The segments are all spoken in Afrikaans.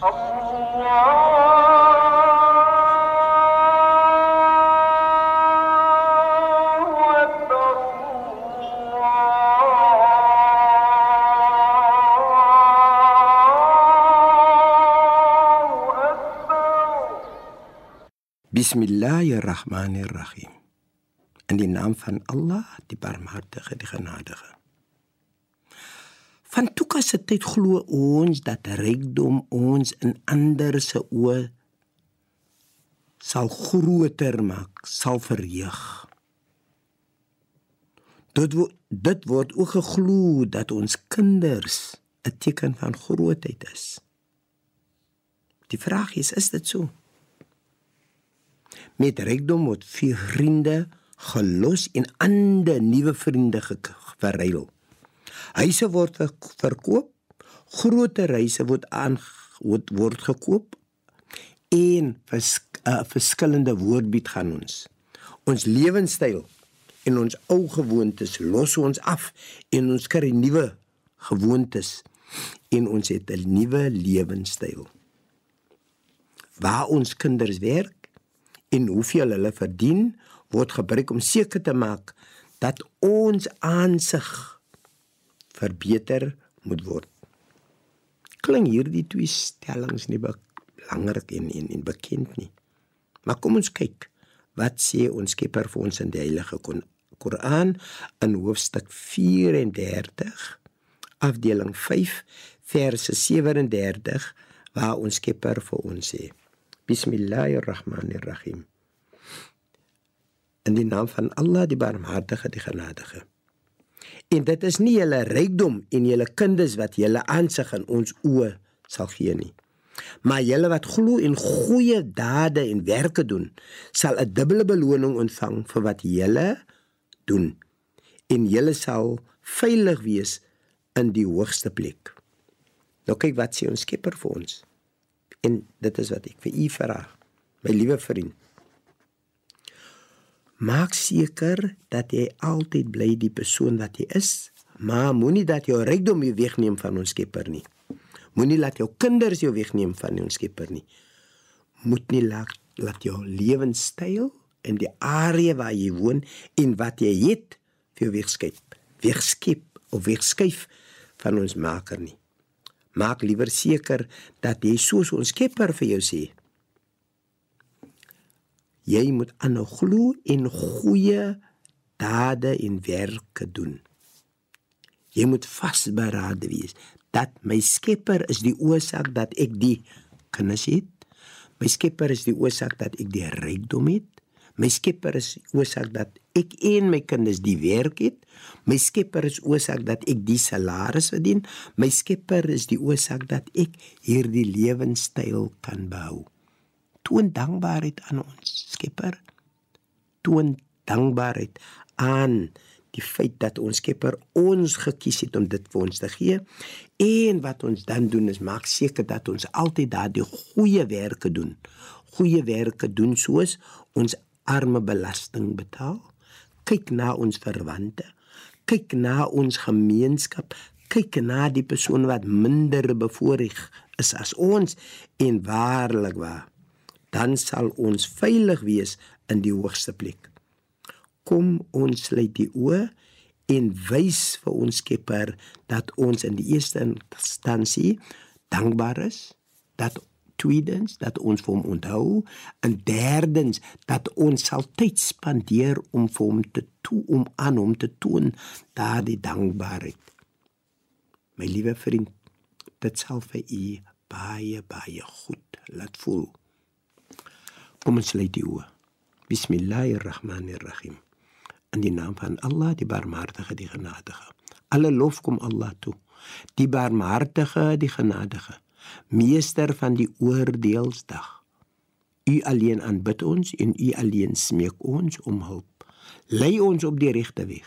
بسم الله الرحمن الرحيم أني نام فان الله دي بار مار دخه Van toe se tyd glo ons dat rykdom ons in ander se oë sal groter maak, sal verheug. Dit wo, dit word ook geglo dat ons kinders 'n teken van grootheid is. Die vraag is, is dit so? Met rykdom word vriende gelos en ander nuwe vriende verruil. Huise word ver- verkoop, groter huise word aan word, word gekoop en vers, uh, verskillende woordbied gaan ons. Ons lewenstyl en ons ou gewoontes los ons af en ons kry nuwe gewoontes en ons het 'n nuwe lewenstyl. Waar ons kinders werk en hoeveel hulle verdien word gebruik om seker te maak dat ons aansig verbeter moet word. Klink hierdie twee stellings nie belangrik en, en en bekend nie. Maar kom ons kyk wat sê ons Skepper vir ons in die Heilige Koran in hoofstuk 34 afdeling 5 verse 37 waar ons Skepper vir ons sê Bismillahirrahmanirrahim In die naam van Allah die barmhartige die genadige En dit is nie julle rykdom en julle kinders wat julle aansig in ons oë sal gee nie. Maar julle wat glo en goeie dade en werke doen, sal 'n dubbele beloning ontvang vir wat julle doen. En julle sal veilig wees in die hoogste plek. Nou kyk wat sê ons Skepper vir ons. En dit is wat ek vir u vra, my liewe vriend. Maak seker dat jy altyd bly die persoon wat jy is, maar moenie dat jou rykdom jou wegneem van ons Skepper nie. Moenie laat jou kinders jou wegneem van ons Skepper nie. Moet nie laat laat jou lewenstyl en die area waar jy woon en wat jy het vir jou wegskep. Wegskep of wegskuif van ons Maker nie. Maak liewer seker dat jy soos ons Skepper vir jou sê, Jy moet aanhou glo en goeie dade en werke doen. Jy moet vasberade wees dat my Skepper is die oorsaak dat ek die kinders het. My Skepper is die oorsaak dat ek die rykdom het. My Skepper is die oorsaak dat ek en my kinders die werk het. My Skepper is oorsaak dat ek die salaris verdien. My Skepper is die oorsaak dat ek hierdie lewenstyl kan behou toon dankbaarheid aan ons Skepper. Toon dankbaarheid aan die feit dat ons Skepper ons gekies het om dit vir ons te gee. En wat ons dan doen is maak seker dat ons altyd daardie goeie werke doen. Goeie werke doen soos ons arme belasting betaal. Kyk na ons verwante. Kyk na ons gemeenskap. Kyk na die persoon wat minder bevoorreg is as ons en waarlik waar dan sal ons veilig wees in die hoogste plek. Kom ons sluit die oë en wys vir ons Skepper dat ons in die eerste instansie dankbaar is, dat tweedens dat ons vir hom onthou en derdens dat ons sal tyd spandeer om vir hom te toe om aan hom te toon daardie dankbaarheid. My liewe vriend, dit sal vir u baie baie goed laat voel. Kom ons sluit die oë. Bismillahirrahmanirrahim. In die naam van Allah, die Barmhartige, die Genadige. Alle lof kom Allah toe. Die Barmhartige, die Genadige, Meester van die oordeelsdag. U alleen aanbid ons en u alleen smeek ons om hulp. Lei ons op die regte weg,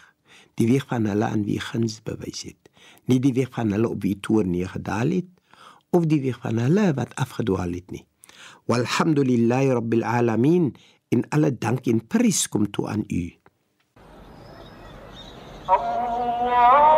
die weg van hulle aan wie guns bewys het, nie die weg van hulle op wie toorn neergedaal het of die weg van hulle wat afgedwaal het nie. Walhamdulillahi rabbil alamin in alle dank en prys kom toe aan u. الله